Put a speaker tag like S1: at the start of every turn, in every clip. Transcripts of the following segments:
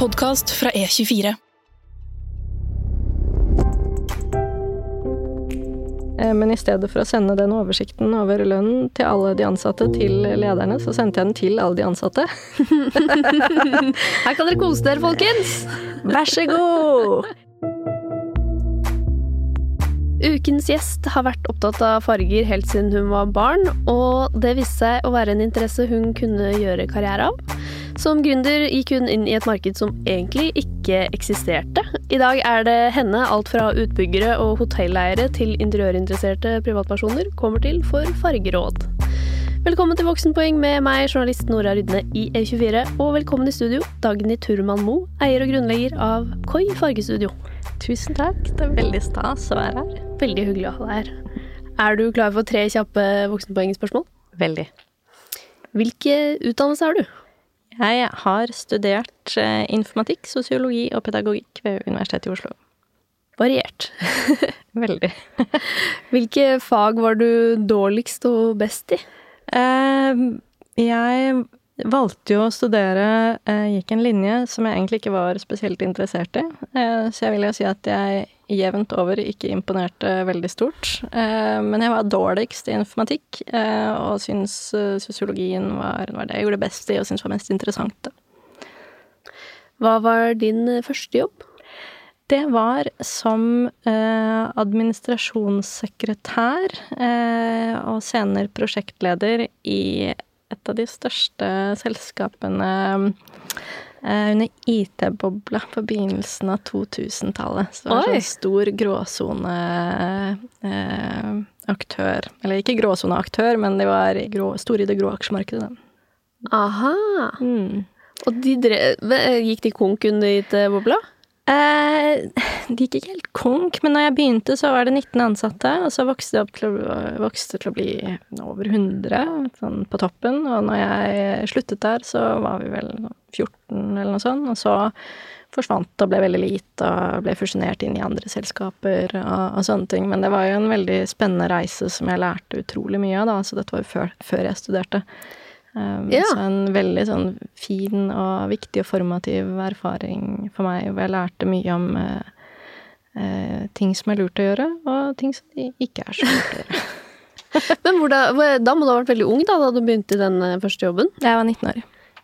S1: podkast fra E24.
S2: Eh, Men i stedet for å sende den oversikten over lønnen til alle de ansatte til lederne, så sendte jeg den til alle de ansatte.
S3: Her kan dere kose dere, folkens!
S2: Vær så god!
S3: Ukens gjest har vært opptatt av farger helt siden hun var barn, og det viste seg å være en interesse hun kunne gjøre karriere av. Som gründer gikk hun inn i et marked som egentlig ikke eksisterte. I dag er det henne alt fra utbyggere og hotelleiere til interiørinteresserte privatpersoner kommer til for fargeråd. Velkommen til Voksenpoeng med meg, journalist Nora Rydne i E24, og velkommen i studio, Dagny Turman Moe, eier og grunnlegger av Koi fargestudio.
S2: Tusen takk. Det er veldig stas å være her.
S3: Veldig hyggelig å ha deg her. Er du klar for tre kjappe voksenpoengspørsmål?
S2: Veldig.
S3: Hvilke utdannelse har du?
S2: Jeg har studert eh, informatikk, sosiologi og pedagogikk ved Universitetet i Oslo.
S3: Variert.
S2: Veldig.
S3: Hvilke fag var du dårligst og best i?
S2: Eh, jeg valgte jo å studere eh, Gikk en linje som jeg egentlig ikke var spesielt interessert i. Så jeg vil jo si at jeg jevnt over ikke imponerte veldig stort. Eh, men jeg var dårligst i informatikk, eh, og syns eh, sosiologien var, var det jeg gjorde best i, og syns var mest interessant.
S3: Hva var din første jobb?
S2: Det var som eh, administrasjonssekretær eh, og senere prosjektleder i et av de største selskapene eh, under IT-bobla på begynnelsen av 2000-tallet. Så det var
S3: en
S2: sånn stor gråsoneaktør. Eller ikke gråsoneaktør, men de var grå, store i det grå aksjemarkedet. da.
S3: Aha.
S2: Mm.
S3: Og de drev, gikk de konk under IT-bobla?
S2: Eh, det gikk ikke helt konk, men når jeg begynte, så var det 19 ansatte, og så vokste det opp til å, vokste til å bli over 100 sånn på toppen, og når jeg sluttet der, så var vi vel 14 eller noe sånt, og så forsvant og ble veldig lite og ble fusjonert inn i andre selskaper og, og sånne ting. Men det var jo en veldig spennende reise som jeg lærte utrolig mye av, da, så dette var jo før, før jeg studerte. Um,
S3: Ja.
S2: Så en veldig sånn fin og viktig og formativ erfaring for meg, hvor jeg lærte mye om uh, uh, ting som er lurt å gjøre, og ting som ikke er så lurt å gjøre.
S3: Men hvor- da må du ha vært veldig ung da, da du begynte i den eh, første jobben?
S2: Jeg var 19 år.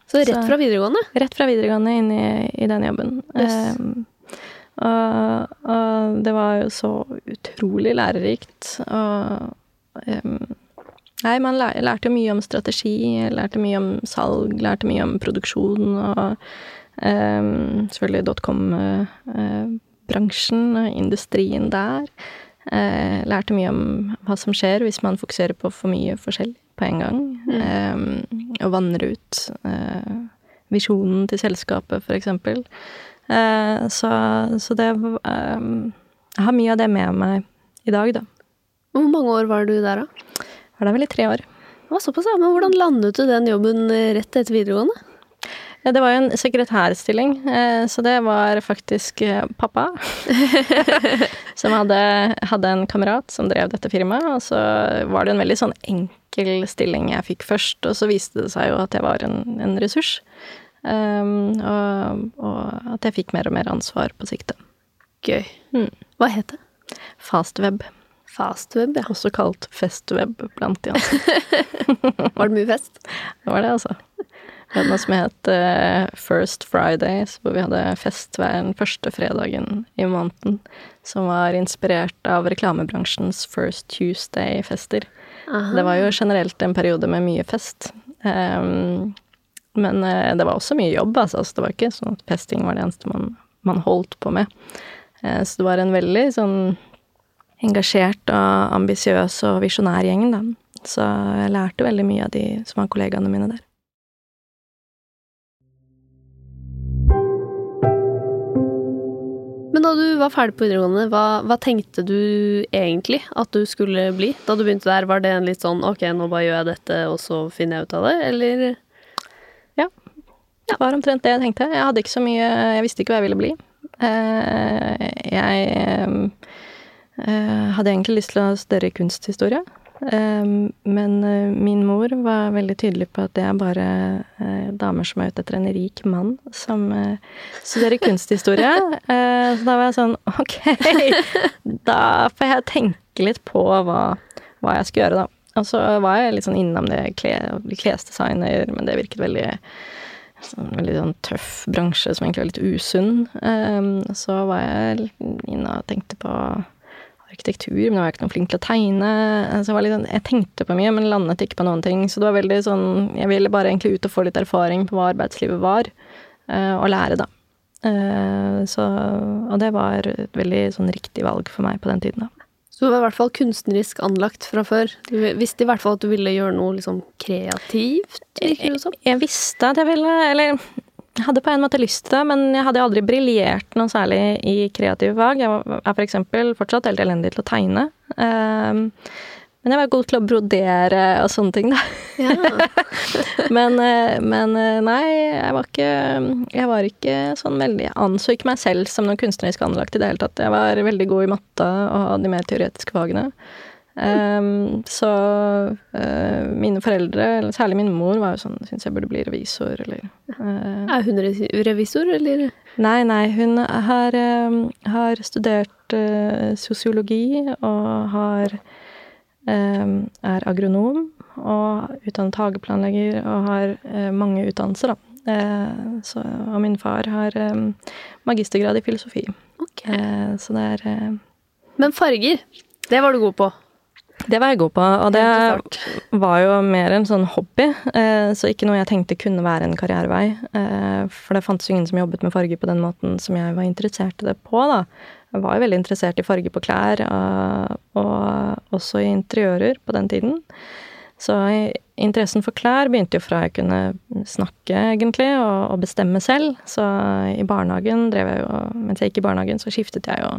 S3: Så rett fra videregående?
S2: Rett fra videregående inn i, i den jobben.
S3: Yes.
S2: Um, og, og det var jo så utrolig lærerikt. Og um, Nei, man lær, lærte mye om strategi, lærte mye om salg, lærte mye om produksjon og um, selvfølgelig dotcom-bransjen, og industrien der. Uh, lærte mye om hva som skjer hvis man fokuserer på for mye forskjell på en gang. Um, og vanner ut eh, visjonen til selskapet, for eksempel. Eh, så, så det um, Jeg har mye av det med meg i dag, da.
S3: Hvor mange år var du der, da?
S2: Var der vel i tre år.
S3: Det var såpass, ja. Men hvordan landet du den jobben eh, rett etter videregående?
S2: Ja, det var jo en sekretærstilling, så det var faktisk pappa. som hadde, hadde en kamerat som drev dette firmaet, og så var det en veldig sånn enkel stilling jeg fikk først, og så viste det seg jo at jeg var en, en ressurs. Um, og, og at jeg fikk mer og mer ansvar på sikt.
S3: Gøy.
S2: Mm.
S3: Hva het det?
S2: Fastweb,
S3: Fastweb, ja.
S2: også kalt Festweb blant de ansatte.
S3: Var det mye fest?
S2: Det var det, altså. Vi hadde noe som het eh, First Fridays, hvor vi hadde fest hver den første fredagen i måneden. Som var inspirert av reklamebransjens First Tuesday-fester. Det var jo generelt en periode med mye fest. Um, men uh, det var også mye jobb, altså. Så det var ikke sånn at festing var det eneste man, man holdt på med. Uh, så det var en veldig sånn engasjert og ambisiøs og visjonær gjeng, da. Så jeg lærte veldig mye av de som var kollegaene mine der.
S3: Da du var ferdig på videregående, hva, hva tenkte du egentlig at du skulle bli? Da du begynte der, var det en litt sånn ok, nå bare gjør jeg dette, og så finner jeg ut av det, eller? Ja.
S2: Det var omtrent det jeg tenkte. Jeg hadde ikke så mye Jeg visste ikke hva jeg ville bli. Eh, Jeg eh, hadde egentlig lyst til å studere kunsthistorie. Um, men uh, min mor var veldig tydelig på at det er bare uh, damer som er ute etter en rik mann som uh, studerer kunsthistorie. så da var jeg sånn Ok, da får jeg tenke litt på hva, hva jeg skal gjøre, da. Og så var jeg litt sånn innom det klesdesigner, men det virket veldig sånn, veldig sånn tøff bransje som egentlig var litt usunn. Um, så var jeg inne og tenkte på arkitektur, men jeg var ikke noe flink til å tegne. Så jeg, sånn, jeg, tenkte på mye, men landet ikke på noen ting. Så det var veldig sånn Jeg ville bare egentlig ut og få litt erfaring på hva arbeidslivet var, uh, og lære, da. Uh, så Og det var et veldig sånn riktig valg for meg på den tiden, da.
S3: Så du var i hvert fall kunstnerisk anlagt fra før? Du visste i hvert fall at du ville gjøre noe liksom kreativt?
S2: virker det som? Jeg, jeg visste at jeg ville Eller jeg hadde på en måte lyst til det, men jeg hadde aldri briljert noe særlig i kreative fag. Jeg er for eksempel fortsatt helt elendig til å tegne. Um, men jeg var god til å brodere og sånne ting, da. Ja. men, eh, men, eh, nei, jeg var ikke Jeg var ikke sånn veldig Jeg anså ikke meg selv som noen kunstnerisk anlagt i det hele tatt. Jeg var veldig god i matte og de mer teoretiske fagene. Um, så uh, mine foreldre, eller særlig min mor, var jo sånn Syns jeg burde bli revisor, eller
S3: Er hun revisor, eller?
S2: Nei, nei. Hun har, um, har studert uh, sosiologi og har Er agronom og utdannet hageplanlegger og har mange utdannelser, da. Så, og min far har magistergrad i filosofi. Okay. så det er
S3: Men farger, det var du god på?
S2: Det var jeg god på, og det var jo mer en sånn hobby. Eh, så ikke noe jeg tenkte kunne være en karrierevei. Eh, for det fantes jo ingen som jobbet med farge på den måten som jeg var interessert i det på, da. Jeg var jo veldig interessert i farge på klær, eh, og også i interiører på den tiden. Så interessen for klær begynte jo fra jeg kunne snakke, egentlig, og bestemme selv. Så i barnehagen drev jeg jo Mens jeg gikk i barnehagen, så skiftet jeg jo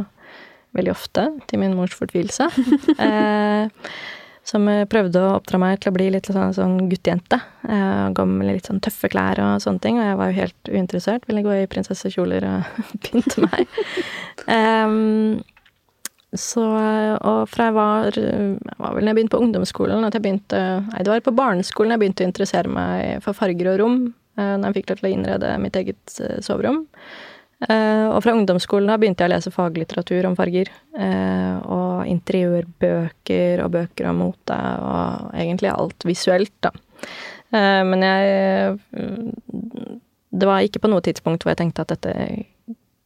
S2: veldig ofte, til min mors fortvilelse. eh, som prøvde å oppdra meg til å bli litt sånn, sånn guttejente. Eh, gå med litt sånn tøffe klær og sånne ting. Og jeg var jo helt uinteressert. Ville gå i prinsessekjoler og pynte meg. um, så Og fra jeg var var vel da jeg begynte på ungdomsskolen at jeg begynte Nei, det var på barneskolen jeg begynte å interessere meg for farger og rom. Eh, når jeg fikk lov til å innrede mitt eget eh, soverom. Uh, og fra ungdomsskolen da begynte jeg å lese faglitteratur om farger. Uh, og interiørbøker og bøker om mote, og egentlig alt visuelt, da. Uh, men jeg Det var ikke på noe tidspunkt hvor jeg tenkte at dette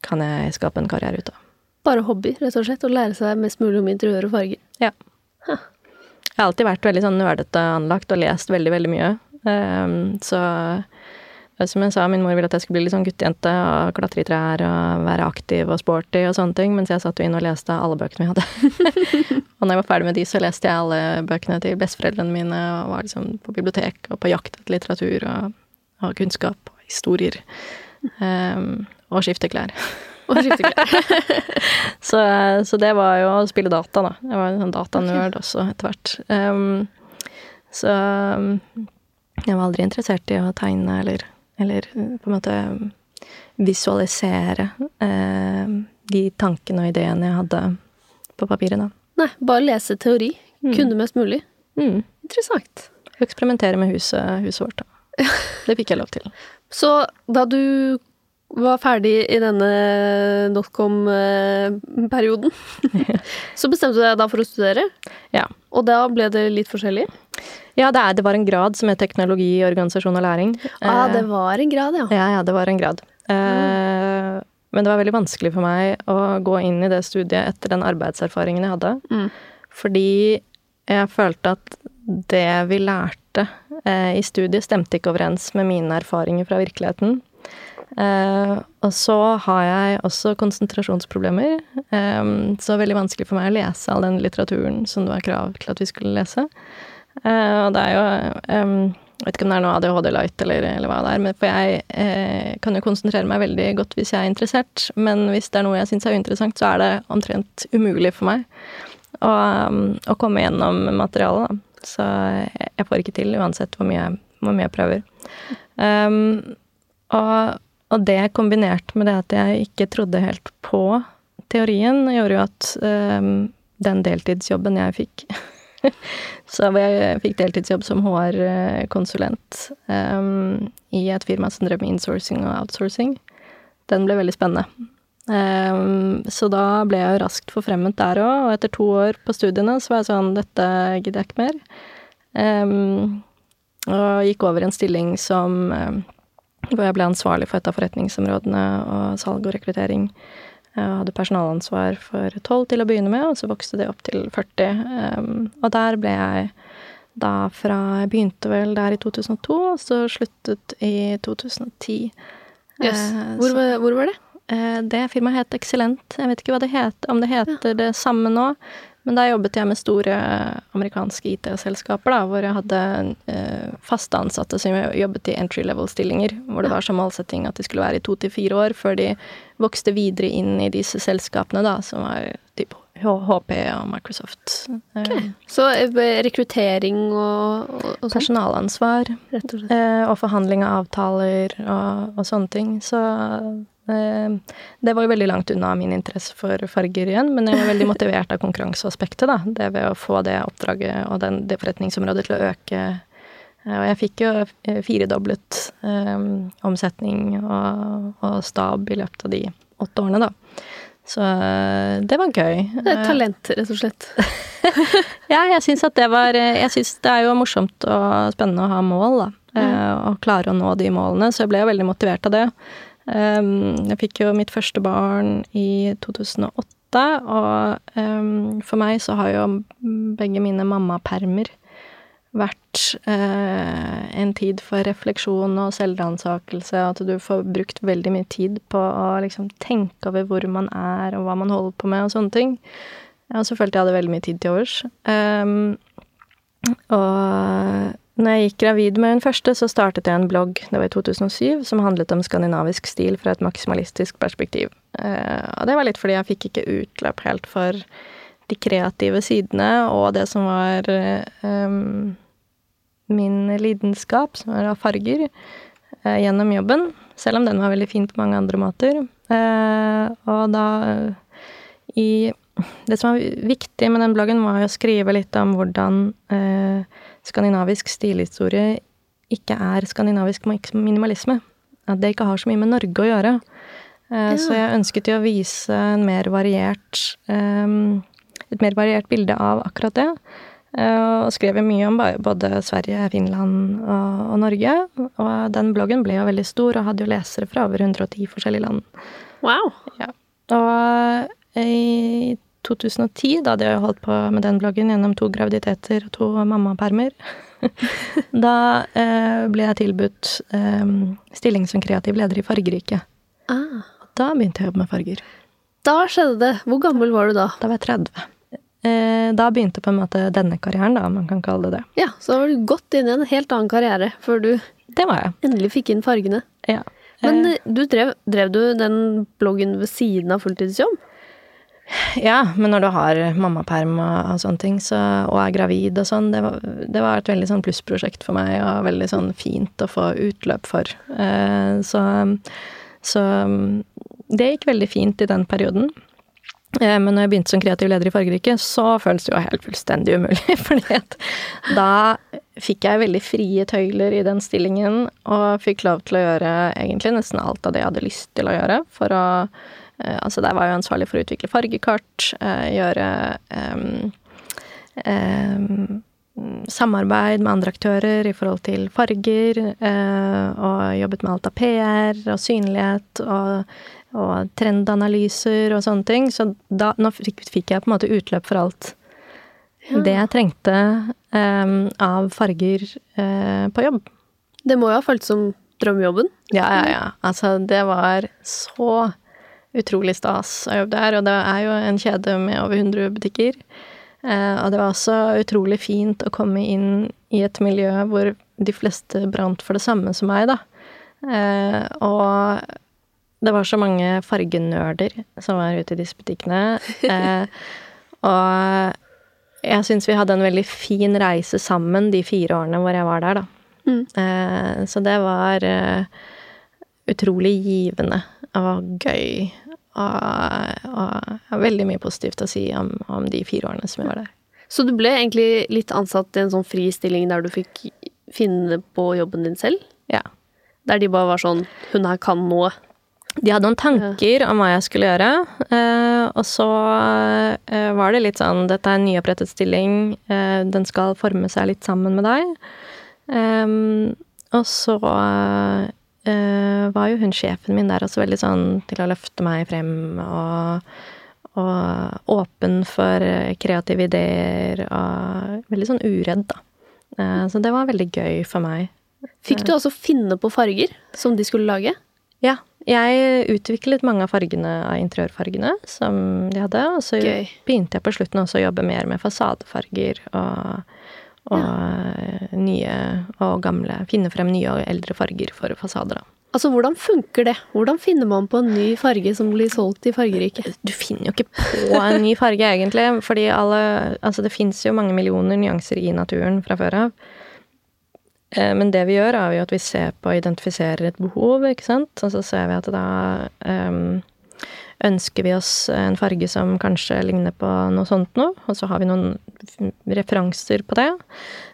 S2: kan jeg skape en karriere ut av.
S3: Bare hobby, rett og slett? Å lære seg mest mulig om interiør og farger?
S2: Ja. Huh. Jeg har alltid vært veldig sånn nerdete anlagt og lest veldig, veldig mye. så som jeg sa, min mor ville at jeg skulle bli litt sånn guttejente og klatre i trær og være aktiv og sporty og sånne ting, mens jeg satt jo inn og leste alle bøkene vi hadde. og når jeg var ferdig med de, så leste jeg alle bøkene til besteforeldrene mine og var liksom på bibliotek og på jakt etter litteratur og, og kunnskap og historier. Um, og skifte klær.
S3: og skifte klær.
S2: så, så, det var jo å spille data, da. Jeg var en sånn datanerd også etter hvert. Um, så jeg var aldri interessert i å tegne eller eller eh, på en måte visualisere eh, de tankene og ideene jeg hadde på papiret, da.
S3: Nei, bare lese teori. Mm. Kunne mest mulig.
S2: Mm.
S3: Interessant.
S2: Eksperimentere med huset, huset vårt, da. Det fikk jeg lov til.
S3: Så da du var ferdig i denne dotcom-perioden, så bestemte du deg da for å studere?
S2: Ja.
S3: Og da ble det litt forskjellig?
S2: Ja, det, er, det var en grad som het teknologi, organisasjon og læring.
S3: Ah, det var en grad, ja.
S2: Ja, ja det var en grad. Mm. Men det var veldig vanskelig for meg å gå inn i det studiet etter den arbeidserfaringen jeg hadde. Mm. Fordi jeg følte at det vi lærte eh, i studiet, stemte ikke overens med mine erfaringer fra virkeligheten. Eh, og så har jeg også konsentrasjonsproblemer, eh, så veldig vanskelig for meg å lese all den litteraturen som det var krav til at vi skulle lese. Eh, og det er jo um, Jeg vet ikke om det er noe ADHD light eller, eller hva det er, men for jeg eh, kan jo konsentrere meg veldig godt hvis jeg er interessert, men hvis det er noe jeg syns er uinteressant, så er det omtrent umulig for meg å, um, å komme gjennom materialet, da. Så jeg får ikke til uansett hvor mye, hvor mye jeg prøver. Um, og, og, det kombinert med det at jeg ikke trodde helt på teorien, gjorde jo at den deltidsjobben jeg fikk så jeg fikk deltidsjobb som HR-konsulent um, i et firma som drev med insourcing og outsourcing. Den ble veldig spennende. Um, så da ble jeg raskt forfremmet der òg, og etter to år på studiene så var jeg sånn Dette gidder jeg ikke mer. Um, og gikk over i en stilling som um, hvor jeg ble ansvarlig for et av forretningsområdene og salg og rekruttering. Jeg hadde personalansvar for tolv til å begynne med, og så vokste det opp til 40. Um, og der ble jeg da fra Jeg begynte vel der i 2002, og så sluttet i 2010.
S3: Yes. Hvor, var, hvor var det?
S2: Eh, det firmaet het Excellent. Jeg vet ikke det het, om det heter ja. det samme nå. Men da jobbet jeg med store amerikanske IT-selskaper, da, hvor jeg hadde eh, faste ansatte som jobbet i entry level-stillinger, hvor det var som målsetting at de skulle være i to til fire år før de vokste videre inn i disse selskapene, da, som var typ HP og Microsoft.
S3: Okay. Så eh, rekruttering og, og, og?
S2: Personalansvar. Og. Eh, og forhandling av avtaler og, sånne ting. Så Eh, det var jo veldig langt unna min interesse for farger igjen, men jeg var veldig motivert av konkurranseaspektet, da. Det ved å få det oppdraget og den, det forretningsområdet til å øke. Eh, og jeg fikk jo eh, firedoblet um, omsetning og, og, stab i løpet av de åtte årene, da. Så det var gøy.
S3: Det er talent, rett og slett.
S2: ja, jeg syns at det var Jeg syns det er jo morsomt og spennende å ha mål, da. Mm. Og klare å nå de målene, så jeg ble jo veldig motivert av det. Um, jeg fikk jo mitt første barn i 2008, og um, for meg så har jo begge mine mammapermer vært uh, en tid for refleksjon og selvransakelse, at du får brukt veldig mye tid på å liksom tenke over hvor man er, og hva man holder på med, og sånne ting. Og så følte jeg hadde veldig mye tid til overs. Um, og når jeg gikk gravid med den første, så startet jeg en blogg, det var i 2007, som handlet om skandinavisk stil fra et maksimalistisk perspektiv. Eh, og det var litt fordi jeg fikk ikke utløp helt for de kreative sidene og det som var um, min lidenskap, som var av farger, uh, gjennom jobben. Selv om den var veldig fin på mange andre måter. Og da i Det som var viktig med den bloggen, var å skrive litt om hvordan skandinavisk stilhistorie ikke er skandinavisk minimalisme. At det ikke har så mye med Norge å gjøre. Eh, ja. Så jeg ønsket jo å vise en mer variert, eh, et mer variert bilde av akkurat det. Uh, og skrev mye om både Sverige, Finland og, og, Norge. Og den bloggen ble jo veldig stor og hadde jo lesere fra over 110 forskjellige land.
S3: Wow.
S2: Ja. Og i 2010, da hadde jeg holdt på med den bloggen gjennom to graviditeter og to mammapermer. da eh, ble jeg tilbudt eh, stilling som kreativ leder i Fargerike. Ah. Da begynte jeg å jobbe med farger.
S3: Da skjedde det. Hvor gammel var du da?
S2: Da var jeg 30. Eh, da begynte på en måte denne karrieren, da, om man kan kalle det det.
S3: Ja, så var du gått inn i en helt annen karriere før du
S2: det var jeg.
S3: endelig fikk inn fargene.
S2: Ja.
S3: Men eh. du drev, drev du den bloggen ved siden av fulltidsjobb?
S2: Ja, men når du har mammaperm og, og sånne ting, så, og er gravid og sånn, det, det, var et veldig sånn plussprosjekt for meg, og veldig sånn fint å få utløp for. Eh, så, så det gikk veldig fint i den perioden. Eh, men når jeg begynte som kreativ leder i Fargerike, så føles det jo helt fullstendig umulig. fordi at da fikk jeg veldig frie tøyler i den stillingen, og fikk lov til å gjøre egentlig nesten alt av det jeg hadde lyst til å gjøre for å altså der var jeg ansvarlig for å utvikle fargekart, eh, gjøre um, um, samarbeid med andre aktører i forhold til farger, og jobbet med alt av PR og synlighet og, og trendanalyser og sånne ting. Så da, nå fikk, fikk, jeg på en måte utløp for alt ja. det jeg trengte um, av farger uh, på jobb.
S3: Det må jo ha føltes som drømmejobben?
S2: Ja, ja, ja. Altså, det var så utrolig stas å jobbe der. Og det er jo en kjede med over 100 butikker. Eh, og det var også utrolig fint å komme inn i et miljø hvor de fleste brant for det samme som meg, da. Eh, og det var så mange fargenerder som var ute i disse butikkene. Eh, og jeg syns vi hadde en veldig fin reise sammen de fire årene hvor jeg var der, da. Mm. Så det var utrolig givende og gøy. Og, og, har veldig mye positivt å si om, om, de fire årene som jeg var der.
S3: Så du ble egentlig litt ansatt i en sånn fri stilling der du fikk finne på jobben din selv?
S2: Ja.
S3: Der de bare var sånn Hun her kan noe.
S2: De hadde noen tanker om hva jeg skulle gjøre, eh, og så eh, var det litt sånn Dette er en nyopprettet stilling, eh, den skal forme seg litt sammen med deg. Ehm, og så eh, var jo hun sjefen min der også veldig sånn til å løfte meg frem og, og åpen for kreative ideer og veldig sånn uredd, da. Uh, så det var veldig gøy for meg.
S3: Fikk du altså finne på farger som de skulle lage?
S2: Ja. Jeg utviklet mange av fargene av interiørfargene som de hadde, og så
S3: Gøy.
S2: begynte jeg på slutten også å jobbe mer med fasadefarger og, og nye og gamle Finne frem nye og eldre farger for fasader, da.
S3: Altså, hvordan funker det? Hvordan finner man på en ny farge som blir solgt i fargeriket?
S2: Du finner jo ikke på en ny farge, egentlig, fordi alle Altså, det fins jo mange millioner nyanser i naturen fra før av. Eh, Men det vi gjør, er jo at vi ser på og identifiserer et behov, ikke sant. Og så ser vi at da em, ønsker vi oss en farge som kanskje ligner på noe sånt noe, og så har vi noen referanser på det.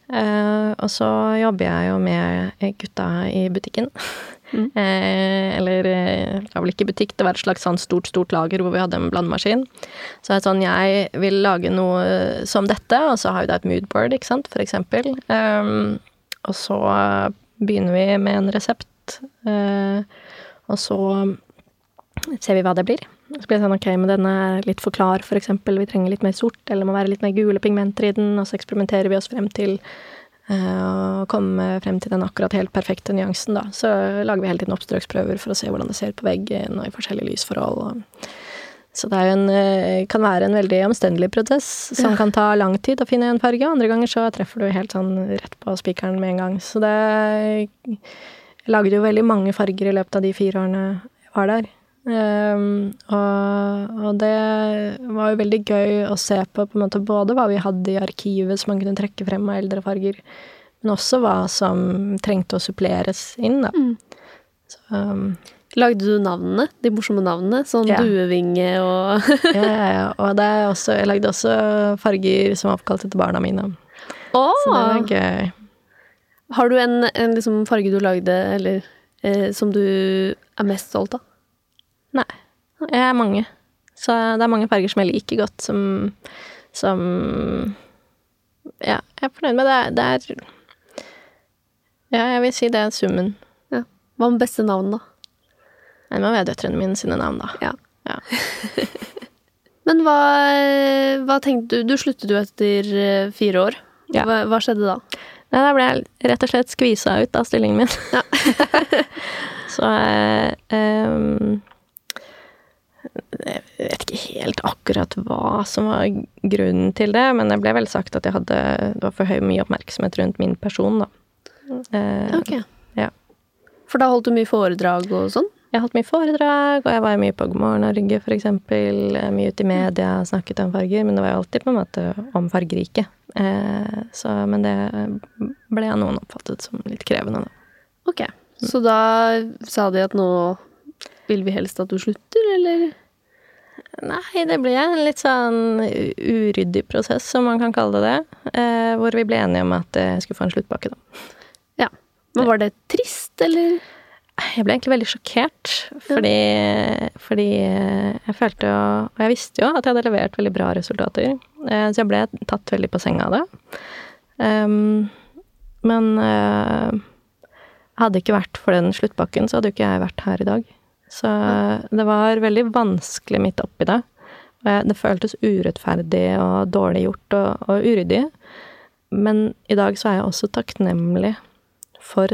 S2: Eh, og så jobber jeg jo med gutta i butikken. Eh, eller eh, det var vel ikke butikk, det var et slags sånn stort, stort lager hvor vi hadde en blandemaskin. Så det sånn, jeg vil lage noe som dette, og så har vi da et moodboard, ikke sant, for eksempel. Um, og så begynner vi med en resept, eh, og så ser vi hva det blir. Så blir det sånn, ok, men denne er litt for klar, eksempel. Vi trenger litt mer sort, eller må være litt mer gule pigmenter i den, og så eksperimenterer vi oss frem til eh, å komme frem til den akkurat helt perfekte nyansen, da. Så lager vi hele tiden oppstrøksprøver for å se hvordan det ser på veggen, og i forskjellige lysforhold. Så det en, eh, kan være en veldig omstendelig prosess som kan ta lang tid å finne en farge. Andre ganger så treffer du helt sånn rett på spikeren med en gang. Så det Jeg lagde jo veldig mange farger i løpet av de fire årene jeg var der. Ehm, og, og det var jo veldig gøy å se på, på en måte både hva vi hadde i arkivet som man kunne trekke frem av eldre farger, men også hva som trengte å suppleres inn, da.
S3: Mm.
S2: Så, um,
S3: Lagde du navnene? De morsomme navnene? Sånn
S2: Ja.
S3: duevinge og
S2: ja, ja, ja. Og det også, jeg lagde også farger som var oppkalt etter barna mine.
S3: Oh.
S2: Så det var gøy.
S3: Har du en, en liksom farge du lagde, eller eh, som du er mest stolt av?
S2: Nei. Jeg er mange. Så det er mange farger som jeg liker godt, som, som Ja, jeg er fornøyd med det. Det er Ja, jeg vil si det er summen.
S3: Ja. Hva med beste navn, da?
S2: Nei, må være døtrene mine sine navn, da.
S3: Ja.
S2: Ja.
S3: Men hva, hva tenkte du Du sluttet jo etter eh, fire år.
S2: Ja.
S3: Hva, hva skjedde da?
S2: Nei, da ble jeg rett og slett skvisa ut av stillingen min.
S3: Ja.
S2: så em, Jeg vet ikke helt akkurat hva som var grunnen til det, men det ble vel sagt at jeg hadde Det var for høy mye oppmerksomhet rundt min person, da. Eh,
S3: Ok.
S2: Ja.
S3: For da holdt du mye foredrag og sånn?
S2: Jeg har hatt mye foredrag, og jeg var mye på God morgen Norge, eksempel. eh, Mye ute i media, snakket om farger, men det var jo alltid på en måte om fargeriket. Eh, så, men det ble av noen oppfattet som litt krevende, da.
S3: Ok. Så da sa de at nå vil vi helst at du slutter, eller?
S2: Nei, det ble en litt sånn uryddig prosess, som man kan kalle det. Eh, hvor vi ble enige om at jeg skulle få en sluttpakke, da.
S3: Ja. Men var det trist, eller?
S2: Jeg ble egentlig veldig sjokkert, fordi, fordi eh, jeg følte jo Og jeg visste jo at jeg hadde levert veldig bra resultater, eh, så jeg ble tatt veldig på senga av det. Ehm, men eh, hadde ikke vært for den sluttpakken, så hadde jo ikke jeg vært her i dag. Så det var veldig vanskelig midt oppi det. Det føltes urettferdig og dårlig gjort og, og uryddig. Men i dag så er jeg også takknemlig for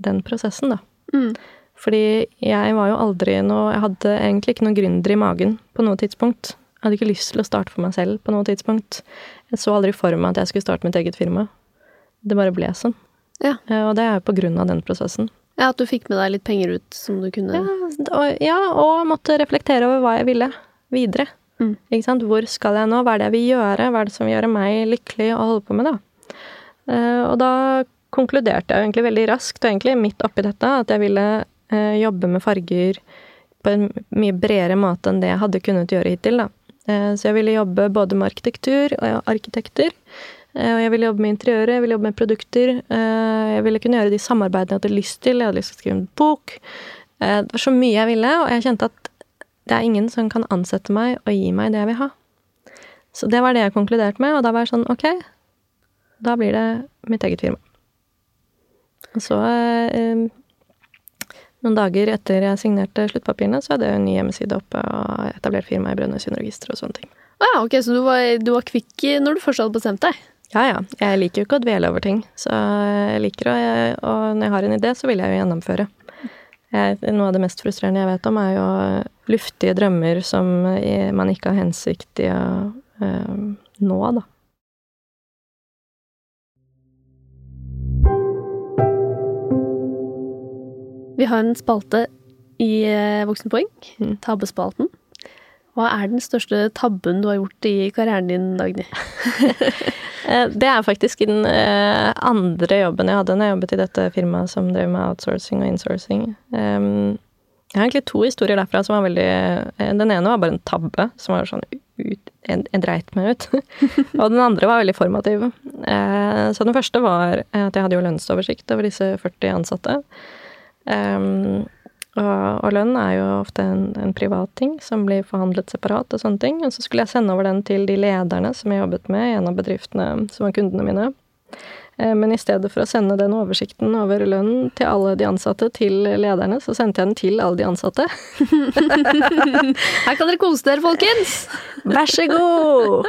S2: den prosessen, da.
S3: Mm.
S2: Fordi jeg var jo aldri noe Jeg hadde egentlig ikke noen gründer i magen på noe tidspunkt. Jeg hadde ikke lyst til å starte for meg selv på noe tidspunkt. Jeg så aldri for meg at jeg skulle starte mitt eget firma. Det bare ble sånn.
S3: Ja.
S2: Eh, Og det er jo på grunn av den prosessen.
S3: Ja, at du fikk med deg litt penger ut som du kunne
S2: Ja, og, ja, og måtte reflektere over hva jeg ville videre.
S3: Mm.
S2: Ikke sant? Hvor skal jeg nå? Hva er det jeg vil gjøre? Hva er det som vil gjøre meg lykkelig å holde på med, da? Eh, og da konkluderte jeg egentlig veldig raskt, og egentlig midt oppi dette, at jeg ville eh, jobbe med farger på en mye bredere måte enn det jeg hadde kunnet gjøre hittil, da. Eh, så jeg ville jobbe både med arkitektur og arkitekter. Eh, og jeg ville jobbe med interiøret, jeg ville jobbe med produkter. Eh, jeg ville kunne gjøre de samarbeidene jeg hadde lyst til. Jeg hadde lyst til å skrive en bok. Eh, det var så mye jeg ville, og jeg kjente at det er ingen som kan ansette meg og gi meg det jeg vil ha. Så det var det jeg konkluderte med, og da var jeg sånn ok, da blir det mitt eget firma. Og så noen dager etter jeg signerte sluttpapirene, så hadde jeg en ny hjemmeside oppe og etablert firma i Brønnøysundregisteret og sånne ting.
S3: Ah, ok, Så du var, du var kvikk når du først hadde bestemt deg?
S2: Ja, ja. Jeg liker jo ikke å dvele over ting. Så jeg liker å Og når jeg har en idé, så vil jeg jo gjennomføre. Jeg, noe av det mest frustrerende jeg vet om, er jo luftige drømmer som man ikke har hensikt i å øh, nå, da.
S3: Vi har en spalte i eh, Voksenpoeng,
S2: Mm.
S3: tabbespalten. Hva er den største tabben du har gjort i karrieren din, Dagny?
S2: Eh, Det er faktisk den eh, andre jobben jeg hadde når jeg jobbet i dette firmaet som drev med outsourcing og insourcing. Um, jeg har egentlig to historier derfra som var veldig eh, Den ene var bare en tabbe, som var sånn ut, en, dreit meg ut. og den andre var veldig formativ. Så den første var at jeg hadde jo lønnsoversikt over disse 40 ansatte. Um, og, og, lønn er jo ofte en, en privat ting som blir forhandlet separat og sånne ting. Og så skulle jeg sende over den til de lederne som jeg jobbet med i en av bedriftene som var kundene mine. Eh, men i stedet for å sende den oversikten over lønn til alle de ansatte til lederne, så sendte jeg den til alle de ansatte.
S3: Her kan dere kose dere, folkens!
S2: Vær så god!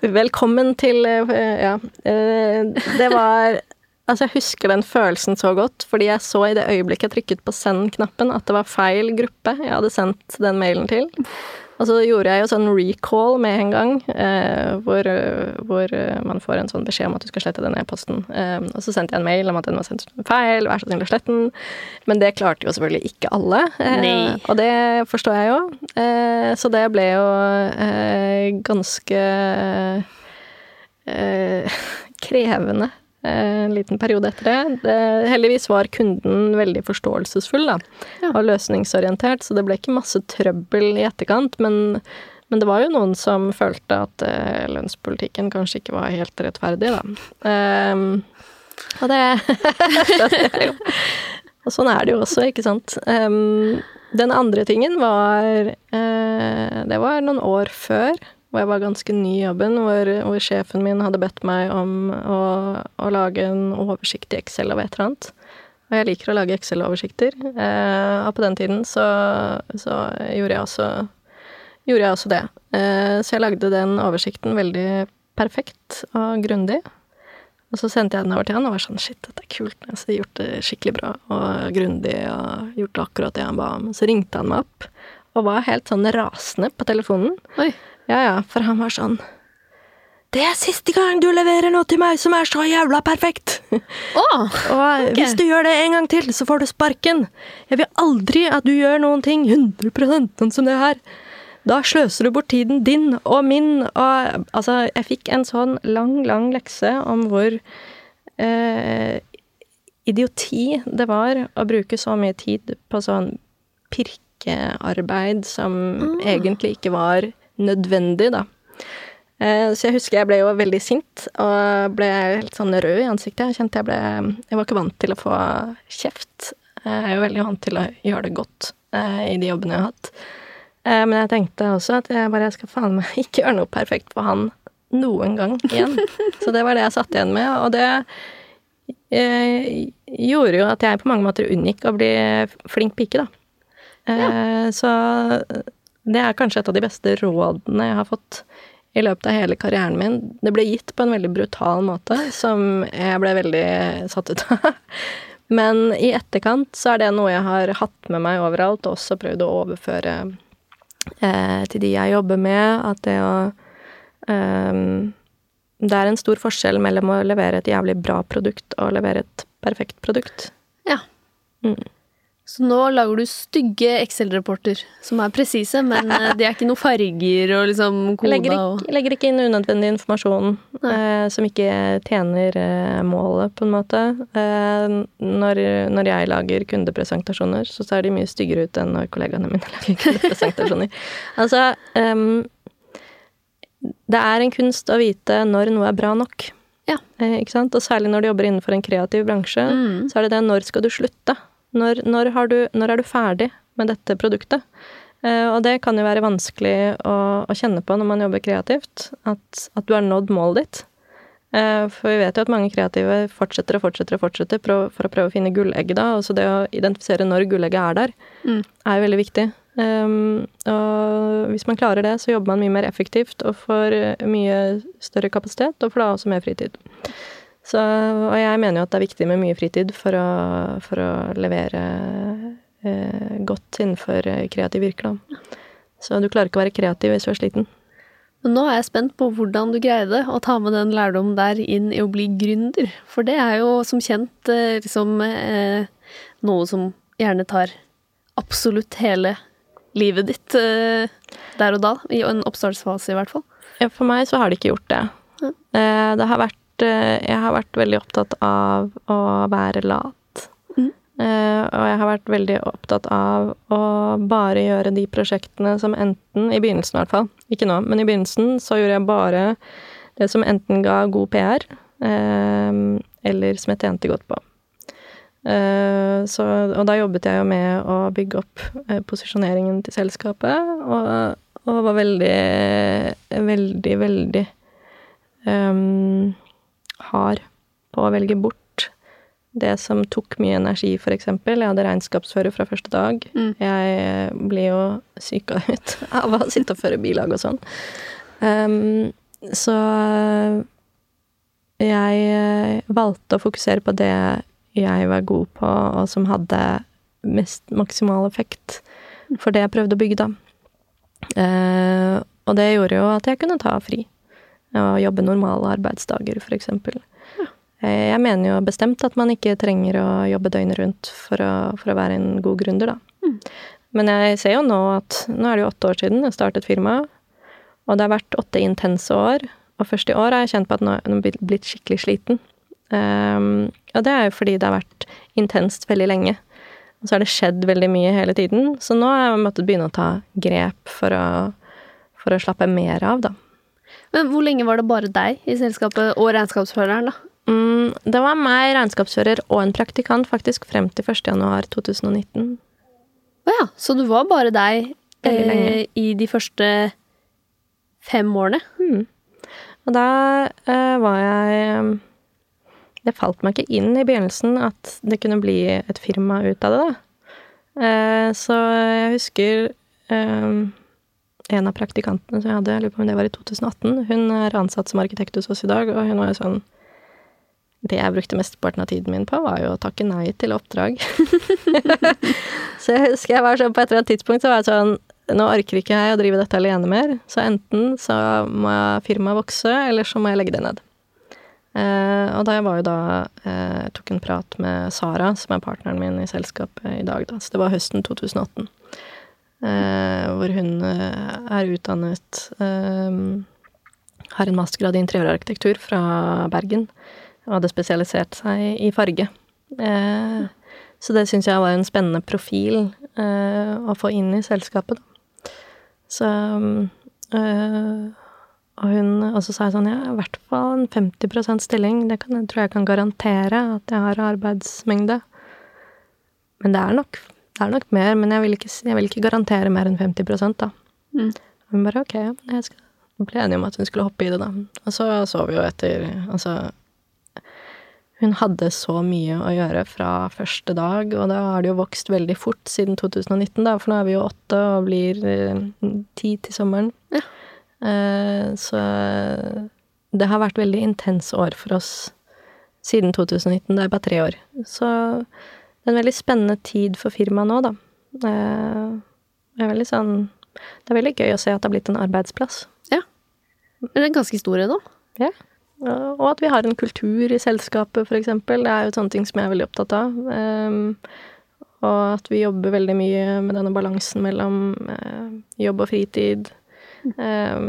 S2: Velkommen til eh, Ja. Eh, det var Altså, jeg husker den følelsen så godt, fordi jeg så i det øyeblikket jeg trykket på send-knappen, at det var feil gruppe jeg hadde sendt den mailen til. Og så gjorde jeg jo sånn recall med en gang, eh, hvor, hvor, man får en sånn beskjed om at du skal slette den e-posten. Eh, og så sendte jeg en mail om at den var sendt feil, vær så snill å slette den. Men det klarte jo selvfølgelig ikke alle.
S3: Eh,
S2: og det forstår jeg jo. Eh, så det ble jo eh, ganske eh, krevende en liten periode etter det. det. Heldigvis var kunden veldig forståelsesfull da, ja. og løsningsorientert, så det ble ikke masse trøbbel i etterkant. Men, men det var jo noen som følte at uh, lønnspolitikken kanskje ikke var helt rettferdig, da. Um, og det. Og sånn er det jo også, ikke sant. Um, den andre tingen var uh, Det var noen år før hvor jeg var ganske ny i jobben, hvor, hvor, sjefen min hadde bedt meg om å, å, lage en oversikt i Excel av et eller annet. Og jeg liker å lage Excel-oversikter. Eh, og på den tiden så, så gjorde, jeg også, gjorde, jeg også, det. Eh, så jeg lagde den oversikten veldig perfekt og grundig. Og så sendte jeg den over til han og var sånn Shit, dette er kult. Jeg har gjort det skikkelig bra og grundig og gjort akkurat det han ba om. Så ringte han meg opp og var helt sånn rasende på telefonen.
S3: Oi.
S2: Ja, ja, for han var sånn Det er siste gang du leverer noe til meg som er så jævla perfekt!
S3: Oh,
S2: og okay. hvis du gjør det en gang til, så får du sparken. Jeg vil aldri at du gjør noen ting 100% sånn som det her. Da sløser du bort tiden din og min, og altså Jeg fikk en sånn lang, lang lekse om hvor eh, idioti det var å bruke så mye tid på sånn pirkearbeid som mm. egentlig ikke var nødvendig, da. Eh, så jeg husker jeg ble jo veldig sint og ble helt sånn rød i ansiktet. Jeg kjente jeg ble Jeg var ikke vant til å få kjeft. Jeg er jo veldig vant til å gjøre det godt eh, i de jobbene jeg har hatt. Eh, men jeg tenkte også at jeg bare jeg skal faen meg ikke gjøre noe perfekt for han noen gang igjen. Så det var det jeg satt igjen med, og det gjorde jo at jeg på mange måter unngikk å bli flink pike, da. Ja. Så det er kanskje et av de beste rådene jeg har fått i løpet av hele karrieren min. Det ble gitt på en veldig brutal måte, som jeg ble veldig satt ut av. Men i etterkant så er det noe jeg har hatt med meg overalt, og også prøvd å overføre eh, til de jeg jobber med, at det å eh, Det er en stor forskjell mellom å levere et jævlig bra produkt og levere et perfekt produkt.
S3: Ja.
S2: Mm.
S3: Så nå lager du stygge Excel-rapporter som er presise, men det de er ikke noe farger og liksom koda
S2: legger ikke, legger ikke inn unødvendig informasjon eh, som ikke tjener eh, målet, på en måte. Eh, når, når jeg lager kundepresentasjoner, så ser de mye styggere ut enn når kollegaene mine lager kundepresentasjoner. altså Det er en kunst å vite når noe er bra nok.
S3: Ja.
S2: Eh, ikke sant? Og særlig når du jobber innenfor en kreativ bransje,
S3: Mm.
S2: så er det det når skal du slutte? Når, når, har du, når er du ferdig med dette produktet? Eh, og det kan jo være vanskelig å, å kjenne på når man jobber kreativt, at, at du har nådd målet ditt. Eh, for vi vet jo at mange kreative fortsetter og fortsetter og fortsetter for å prøve å finne gullegget, da. Altså det å identifisere når gullegget er der,
S3: Mm.
S2: er jo veldig viktig. Um, og hvis man klarer det, så jobber man mye mer effektivt og får mye større kapasitet, og får da også mer fritid. Så, og jeg mener jo at det er viktig med mye fritid for å, for å levere eh, godt innenfor kreativ kreative da. Så du klarer ikke å være kreativ hvis du er sliten.
S3: Men nå er jeg spent på hvordan du greide å ta med den lærdommen der inn i å bli gründer. For det er jo som kjent eh, liksom eh, noe som gjerne tar absolutt hele livet ditt eh, der og da. I en oppstartsfase, i hvert fall.
S2: Ja, For meg så har det ikke gjort det.
S3: Ja.
S2: Eh, Det har vært eh, Jeg har vært veldig opptatt av å være lat.
S3: Mhm.
S2: Eh, Og jeg har vært veldig opptatt av å bare gjøre de prosjektene som enten I begynnelsen, i hvert fall. Ikke nå, men i begynnelsen så gjorde jeg bare det som enten ga god PR, eh, eller som jeg tjente godt på. Eh, Så, og da jobbet jeg jo med å bygge opp eh, posisjoneringen til selskapet, og, og var veldig, veldig, veldig ehm, hard på å velge bort det som tok mye energi, eksempel. Jeg hadde regnskapsfører fra første dag.
S3: Mm.
S2: Jeg blir jo syka ut av å sitte og føre bilag og sånn. Um, så jeg eh, valgte å fokusere på det jeg var god på, og som hadde mest maksimal effekt for det jeg prøvde å bygge, da. Uh, og det gjorde jo at jeg kunne ta fri og jobbe normale arbeidsdager, for eksempel. Eh, Jeg mener jo bestemt at man ikke trenger å jobbe døgnet rundt for å, for å være en god gründer, da. Men jeg ser jo nå at nå er det jo åtte år siden jeg startet firmaet, og det har vært åtte intense år. Og først i år har jeg kjent på at nå er jeg blitt skikkelig sliten. Um, og det er jo fordi det har vært intenst veldig lenge. Og så har det skjedd veldig mye hele tiden. Så nå har jeg måttet begynne å ta grep for å, for å slappe mer av, da.
S3: Men hvor lenge var det bare deg i selskapet og regnskapsføreren, da?
S2: Mm, det var meg, regnskapsfører og en praktikant faktisk frem til 1. januar 2019.
S3: Å ja, så du var bare deg eh, i de første fem årene?
S2: Mm. Og da eh, var jeg Det falt meg ikke inn i begynnelsen at det kunne bli et firma ut av det, da. Eh, så jeg husker eh, en av praktikantene som jeg hadde, jeg lurer på om det var i 2018, hun er ansatt som arkitekt hos oss i dag, og hun var jo sånn det jeg brukte mesteparten av tiden min på, var jo å takke nei til oppdrag. så jeg husker jeg var sånn på et eller annet tidspunkt så var jeg sånn Nå orker ikke jeg å drive dette alene mer, så enten så må firmaet vokse, eller så må jeg legge det ned. Eh, og da jeg var jo da eh, tok en prat med Sara, som er partneren min i selskapet i dag, da. Så det var høsten 2018. Eh, hvor hun eh, er utdannet eh, Har en mastergrad i interiørarkitektur fra Bergen og hadde spesialisert seg i farge. Så det syns jeg var en spennende profil å få inn i selskapet. Så Og hun også sa sånn, ja, i hvert fall en 50% stilling. Det kan, jeg tror jeg kan garantere at jeg har arbeidsmengde. Men det er nok, det er nok mer, men jeg vil, ikke, jeg vil ikke garantere mer enn 50 da.
S3: Mm.
S2: Hun bare ok, jeg skal ble enige om at hun skulle hoppe i det, da. Og så så vi jo etter Altså Hun hadde så mye å gjøre fra første dag, og da har det jo vokst veldig fort siden 2019, da, for nå er vi jo åtte og blir eh, ti til sommeren.
S3: Ja.
S2: Eh, så det har vært veldig intense år for oss siden 2019. Det er bare tre år. Så det er en veldig spennende tid for firmaet nå, da. Eh, det er veldig sånn Det er veldig gøy å se at det har blitt en arbeidsplass.
S3: Men det er ganske stor ennå.
S2: Ja. Og at vi har en kultur i selskapet, for eksempel. Det er jo sånne ting som jeg er veldig opptatt av. Ehm, og at vi jobber veldig mye med denne balansen mellom eh, jobb og fritid. Eh,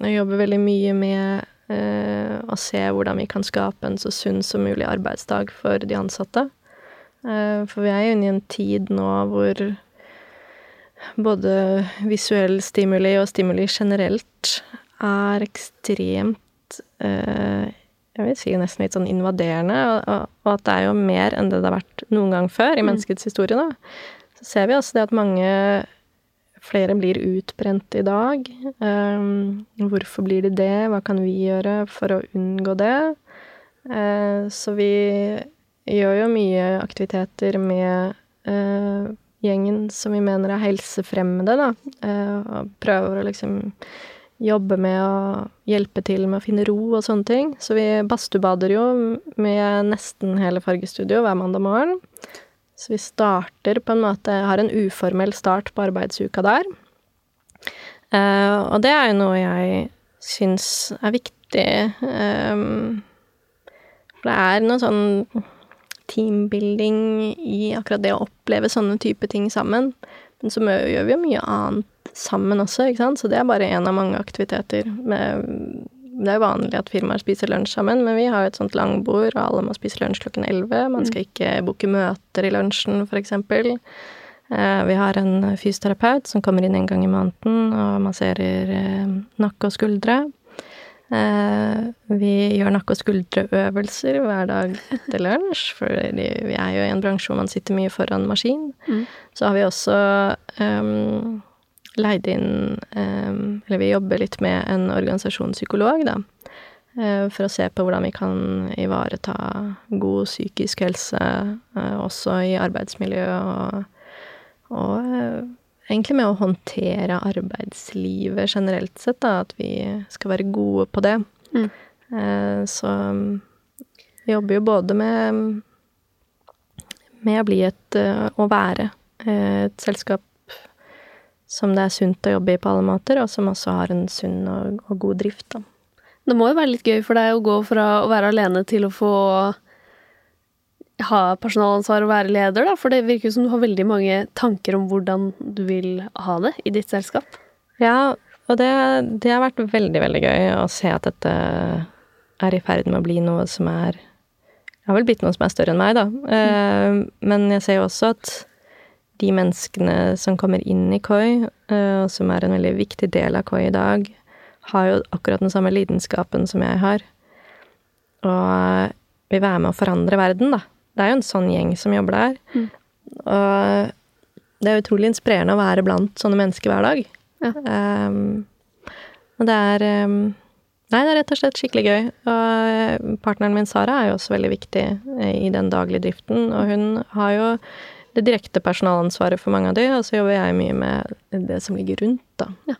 S2: vi jobber veldig mye med eh, å se hvordan vi kan skape en så sunn som mulig arbeidsdag for de ansatte. Eh, for vi er jo inne i en tid nå hvor både visuell stimuli og stimuli generelt er ekstremt eh, jeg vil si nesten litt sånn invaderende, og, at det er jo mer enn det det har vært noen gang før i mm. menneskets historie, da. Så ser vi også det at mange flere blir utbrent i dag. Um, hvorfor blir de det? Hva kan vi gjøre for å unngå det? Uh, så vi gjør jo mye aktiviteter med uh, gjengen som vi mener er helsefremmede, da. Uh, og prøver å liksom jobbe med å hjelpe til med å finne ro og sånne ting. Så vi badstuebader jo med nesten hele Fargestudio hver mandag morgen. Så vi starter på en måte Har en uformell start på arbeidsuka der. Uh, og det er jo noe jeg syns er viktig. Um, for det er noe sånn teambuilding i akkurat det å oppleve sånne type ting sammen. Men så gjør vi jo mye annet sammen også, ikke sant. Så det er bare én av mange aktiviteter. Med, det er jo vanlig at firmaer spiser lunsj sammen, men vi har jo et sånt langbord, og alle må spise lunsj klokken elleve. Man skal ikke booke møter i lunsjen, for eksempel. Eh, vi har en fysioterapeut som kommer inn en gang i måneden og masserer eh, nakke og skuldre. Eh, vi gjør nakke- og skuldreøvelser hver dag etter lunsj, for vi er jo i en bransje hvor man sitter mye foran maskin. Mm. Så har vi også um, leid inn um, Eller vi jobber litt med en organisasjonspsykolog, da. Uh, for å se på hvordan vi kan ivareta god psykisk helse uh, også i arbeidsmiljø og, og egentlig med å håndtere arbeidslivet generelt sett, da, at vi skal være gode på det. Mm. Eh, så vi jobber jo både med med å bli et Å være et selskap som det er sunt å jobbe i på alle måter, og som også har en sunn og, og god drift, da.
S3: Det må jo være litt gøy for deg å gå fra å være alene til å få ha personalansvar og være leder, da? For det virker som du har veldig mange tanker om hvordan du vil ha det i ditt selskap.
S2: Ja, og det, det har vært veldig, veldig gøy å se at dette er i ferd med å bli noe som er Det har vel blitt noe som er større enn meg, da. Mm. Men jeg ser jo også at de menneskene som kommer inn i KOI, eh, og som er en veldig viktig del av KOI i dag, har jo akkurat den samme lidenskapen som jeg har. Og vil være med å forandre verden, da. Det er jo en sånn gjeng som jobber der. Mm. Og det er utrolig inspirerende å være blant sånne mennesker hver dag. Ja. Um, og det er um, Nei, det er rett og slett skikkelig gøy. Og partneren min Sara er jo også veldig viktig i den daglige driften, og hun har jo det direkte personalansvaret for mange av de, og så jobber jeg mye med det som ligger rundt, da. Ja.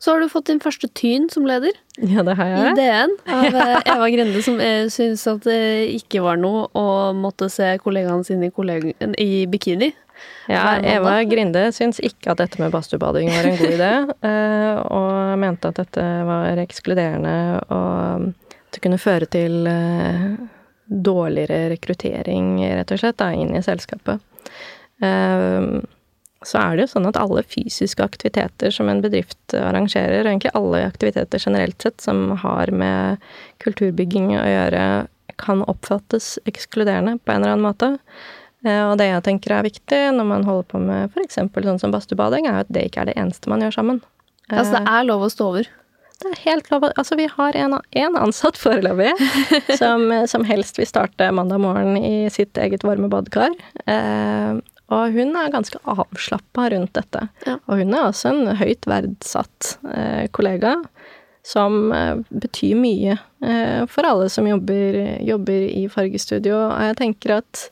S3: Så har du fått din første tyn som leder.
S2: Ja, det har jeg.
S3: I DN av eh, Eva Grende, som syntes at det ikke var noe å måtte se kollegaene sine i, kollega, i bikini.
S2: Ja, Eva Grinde syns ikke at dette med badstuebading var en god idé, eh, og mente at dette var ekskluderende og det kunne føre til eh, dårligere rekruttering, rett og slett, da, inn i selskapet så er det jo sånn at alle fysiske aktiviteter som en bedrift arrangerer, og egentlig alle aktiviteter generelt sett som har med kulturbygging å gjøre, kan oppfattes ekskluderende på en eller annen måte. Eh, og det jeg tenker er viktig når man holder på med f.eks. sånn som badstubading, er at det ikke er det eneste man gjør sammen.
S3: Altså det er lov å stå over?
S2: Det er helt lov. Altså, vi har en, en ansatt foreløpig som, som, helst vil starte mandag morgen i sitt eget varme badekar. Eh, og hun er ganske avslappa rundt dette. Ja. Og hun er også en høyt verdsatt eh, kollega som eh, betyr mye eh, for alle som jobber, jobber, i fargestudio. Og jeg tenker at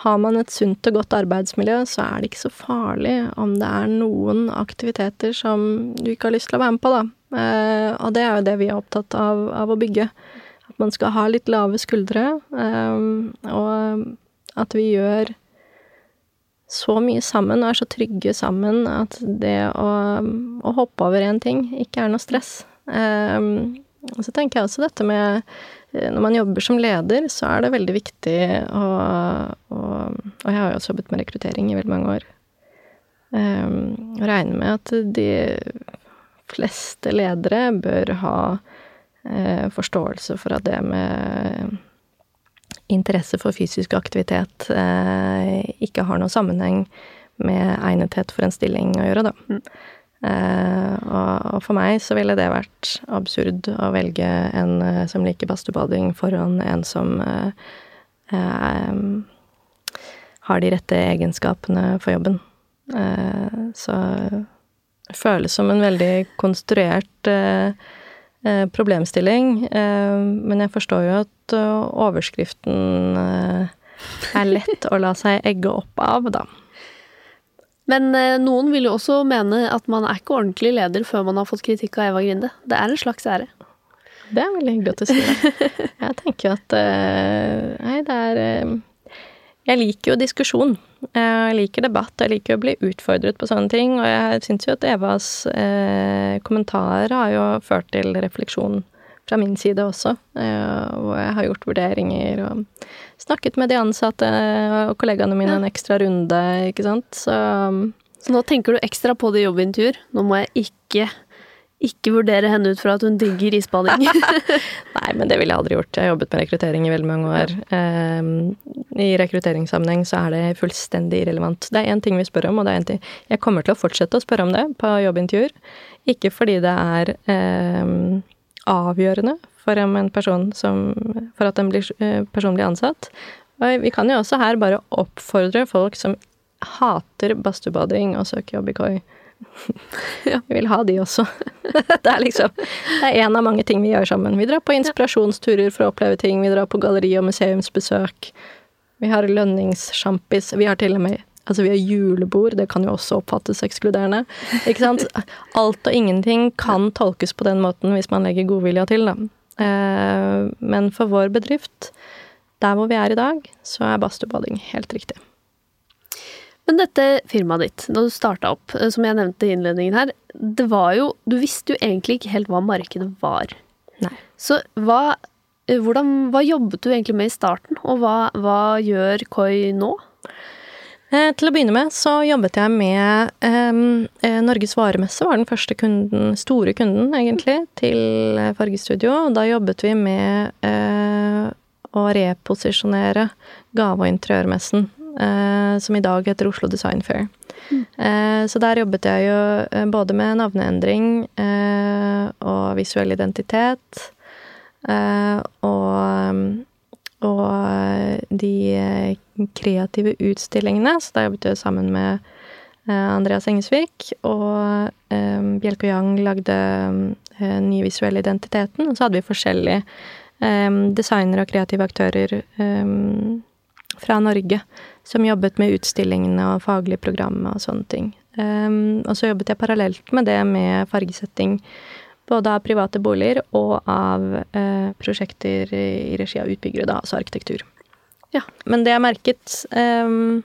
S2: har man et sunt og godt arbeidsmiljø, så er det ikke så farlig om det er noen aktiviteter som du ikke har lyst til å være med på, da. Eh, og det er jo det vi er opptatt av, av å bygge. At man skal ha litt lave skuldre, eh, og at vi gjør så mye sammen og er så trygge sammen at det å, å hoppe over én ting ikke er noe stress. Um, så tenker jeg også dette med Når man jobber som leder, så er det veldig viktig å, Og, Og jeg har jo også jobbet med rekruttering i veldig mange år. Um, regne med at de fleste ledere bør ha uh, forståelse for at det med interesse for fysisk aktivitet eh, ikke har noen sammenheng med egnethet for en stilling å gjøre, da. Mm. Eh, og, og, for meg så ville det vært absurd å velge en eh, som liker badstuebading, foran en som uh, har de rette egenskapene for jobben. så det føles som en veldig konstruert problemstilling. men jeg forstår jo at overskriften er lett å la seg egge opp av, da.
S3: Men eh, noen vil jo også mene at man er ikke ordentlig leder før man har fått kritikk av Eva Grinde. Det er en slags ære.
S2: Det er veldig hyggelig at du sier det. Jeg tenker jo at Nei, det er Jeg liker jo diskusjon. Jeg liker debatt, jeg liker å bli utfordret på sånne ting. Og jeg syns jo at Evas eh, kommentarer har jo ført til refleksjon fra min side også. Hvor jeg har gjort vurderinger og snakket med de ansatte og kollegaene mine en ekstra runde, ikke sant. Så,
S3: så nå tenker du ekstra på det jobbintervjuer. Nå må jeg ikke ikke vurdere henne ut fra at hun digger isbading.
S2: Nei, men det ville jeg aldri gjort. Jeg har jobbet med rekruttering i veldig mange år. Um, I rekrutteringssammenheng så er det fullstendig irrelevant. Det er én ting vi spør om, og det er en ting Jeg kommer til å fortsette å spørre om det på jobbintervjuer. Ikke fordi det er um, avgjørende for, en person som, for at en blir, person blir ansatt. Og vi kan jo også her bare oppfordre folk som hater badstuebading og søker jobb i KOI. Vi vil ha de også. det er liksom Det er en av mange ting vi gjør sammen. Vi drar på inspirasjonsturer for å oppleve ting. Vi drar på galleri- og museumsbesøk. Vi har lønningssjampis. Vi har til og med Altså, vi har julebord, det kan jo også oppfattes ekskluderende. Ikke sant? Alt og ingenting kan tolkes på den måten hvis man legger godvilja til, da. Eh, men for vår bedrift, der hvor vi er i dag, så er badstuebading helt riktig.
S3: Men dette firmaet ditt, da du starta opp, eh, som jeg nevnte i innledningen her, det var jo Du visste jo egentlig ikke helt hva markedet var.
S2: Nei.
S3: Så hva, eh, hvordan, hva jobbet du egentlig med i starten, og hva, hva gjør Koi nå?
S2: Eh, til å begynne med så jobbet jeg med eh, Norges varemesse, var den første kunden, store kunden, egentlig, til Fargestudio. Da jobbet vi med eh, å reposisjonere gave- og interiørmessen, som i dag heter Oslo Design Fair. Mm. Eh, så der jobbet jeg jo eh, både med navneendring og visuell identitet. og og eh, de eh, kreative utstillingene. Så da jobbet jeg sammen med eh, Andreas Engesvik, og Bjelke og Yang lagde den nye visuelle identiteten. Og så hadde vi forskjellige designere og kreative aktører fra Norge som jobbet med utstillingene og faglige programmer og sånne ting. og så jobbet jeg parallelt med det med fargesetting både av private boliger og av uh, prosjekter i regi av utbyggere, da, altså arkitektur. Ja. Men det jeg merket um,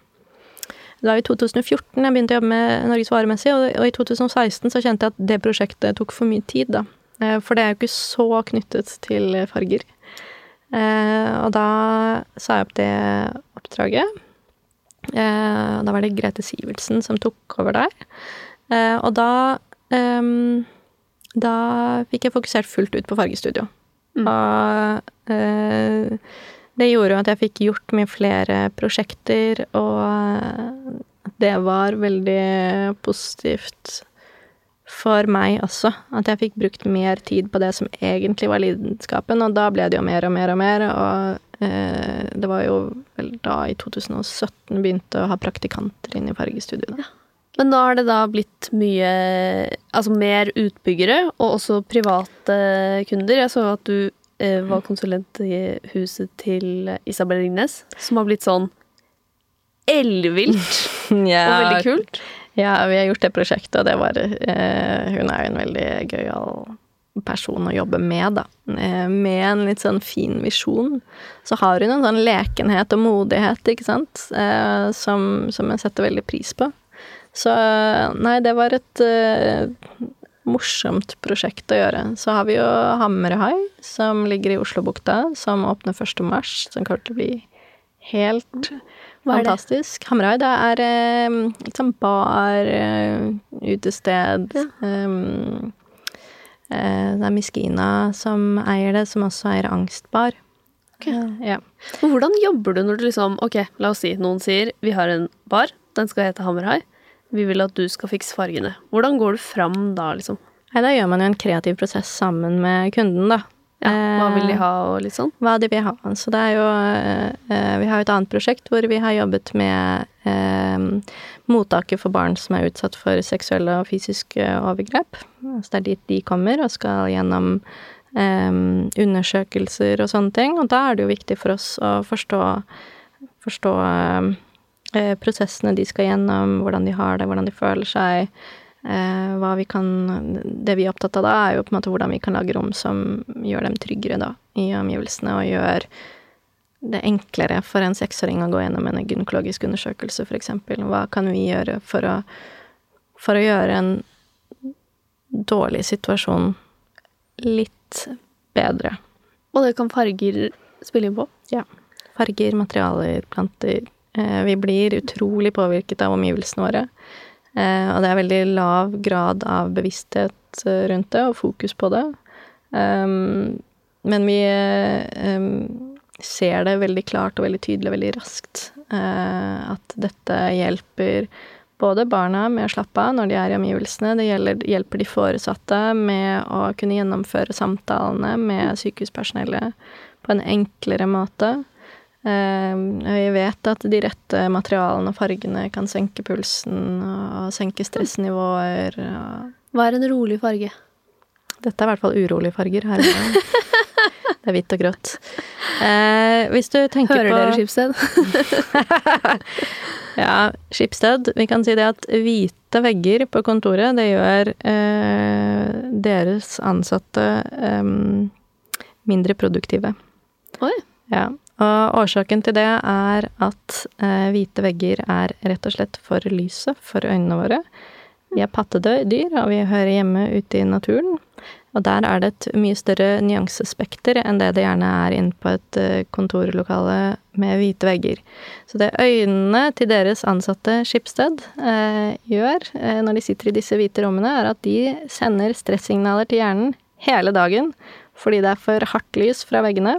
S2: Det var i 2014 jeg begynte å jobbe med Norges varemessig, og, og, i 2016 så kjente jeg at det prosjektet tok for mye tid, da. Uh, for det er jo ikke så knyttet til farger. Uh, og da sa jeg opp det oppdraget. Eh, da var det Grete Sivertsen som tok over der. Eh, og da um, da fikk jeg fokusert fullt ut på fargestudio. Mm. Og eh, det gjorde jo at jeg fikk gjort mye flere prosjekter, og det var veldig positivt for meg også. At jeg fikk brukt mer tid på det som egentlig var lidenskapen, og da ble det jo mer og mer og mer. Og det var jo vel da i 2017 begynte å ha praktikanter inn i fargestudio. Ja.
S3: Men da har det da blitt mye Altså mer utbyggere, og også private kunder. Jeg så at du eh, var konsulent i huset til Isabel Ringnes, som har blitt sånn ellevilt ja, og veldig kult.
S2: Ja, vi har gjort det prosjektet, og det var eh, Hun er jo en veldig gøyal person å jobbe med, da. Eh, med en litt sånn fin visjon. Så har hun en sånn lekenhet og modighet, ikke sant, eh, som, som jeg setter veldig pris på. Så nei, det var et uh, morsomt prosjekt å gjøre. Så har vi jo Hammerhai, som ligger i Oslobukta, som åpner 1. mars. Som kommer til å bli helt fantastisk. Hammerhai, det er uh, litt sånn bar, uh, utested.
S3: Ja.
S2: Um, eh, det er Miskina som eier det, som også eier Angstbar. Okay. ja.
S3: Hvordan jobber du når du liksom Ok, la oss si noen sier vi har en bar, den skal hete Hammerhai. Vi vil at du skal fikse fargene. Hvordan går du fram da, liksom?
S2: Nei, da gjør man jo en kreativ prosess sammen med kunden, da.
S3: Ja, hva vil de
S2: Eh,
S3: ha og litt sånn?
S2: hva de vil ha. Så det er jo eh, Vi har jo et annet prosjekt hvor vi har jobbet med eh, mottaket for barn som er utsatt for seksuelle og fysiske overgrep. Så det er dit de kommer og skal gjennom eh, undersøkelser og sånne ting. Og da er det jo viktig for oss å forstå, forstå eh, prosessene de skal gjennom, hvordan de har det, hvordan de føler seg. Eh, hva vi kan Det vi er opptatt av da, er jo på en måte hvordan vi kan lage rom som gjør dem tryggere da, i omgivelsene, og gjør det enklere for en seksåring å gå gjennom en gynekologisk undersøkelse, f.eks. Hva kan vi gjøre for å, for å gjøre en dårlig situasjon litt bedre?
S3: Og det kan farger spille inn på.
S2: Ja. Farger, materialer, planter. Eh, vi blir utrolig påvirket av omgivelsene våre. Eh, og det er veldig lav grad av bevissthet eh, rundt det, og fokus på det. Um, men vi eh, um, ser det veldig klart og veldig tydelig og veldig raskt eh, at dette hjelper både barna med å slappe av når de er i omgivelsene, det gjelder, hjelper de foresatte med å kunne gjennomføre samtalene med sykehuspersonellet på en enklere måte. Vi vet at de rette materialene og fargene kan senke pulsen og senke stressnivåer.
S3: Hva er en rolig farge?
S2: Dette er i hvert fall urolige farger her. Det er hvitt og grått. Eh, hvis du tenker
S3: Hører
S2: på
S3: dere Skipsted?
S2: Ja, Skipsted. Vi kan si det at hvite vegger på kontoret, det gjør eh, deres ansatte eh, mindre produktive.
S3: Oi.
S2: Ja. Og årsaken til det er at eh, hvite vegger er rett og slett for lyset for øynene våre. Vi er pattedyr, og vi hører hjemme ute i naturen. Og der er det et mye større nyansespekter enn det det gjerne er inne på et eh, kontorlokale med hvite vegger. Så det øynene til deres ansatte Skipsted eh, gjør eh, når de sitter i disse hvite rommene, er at de sender stressignaler til hjernen hele dagen fordi det er for hardt lys fra veggene.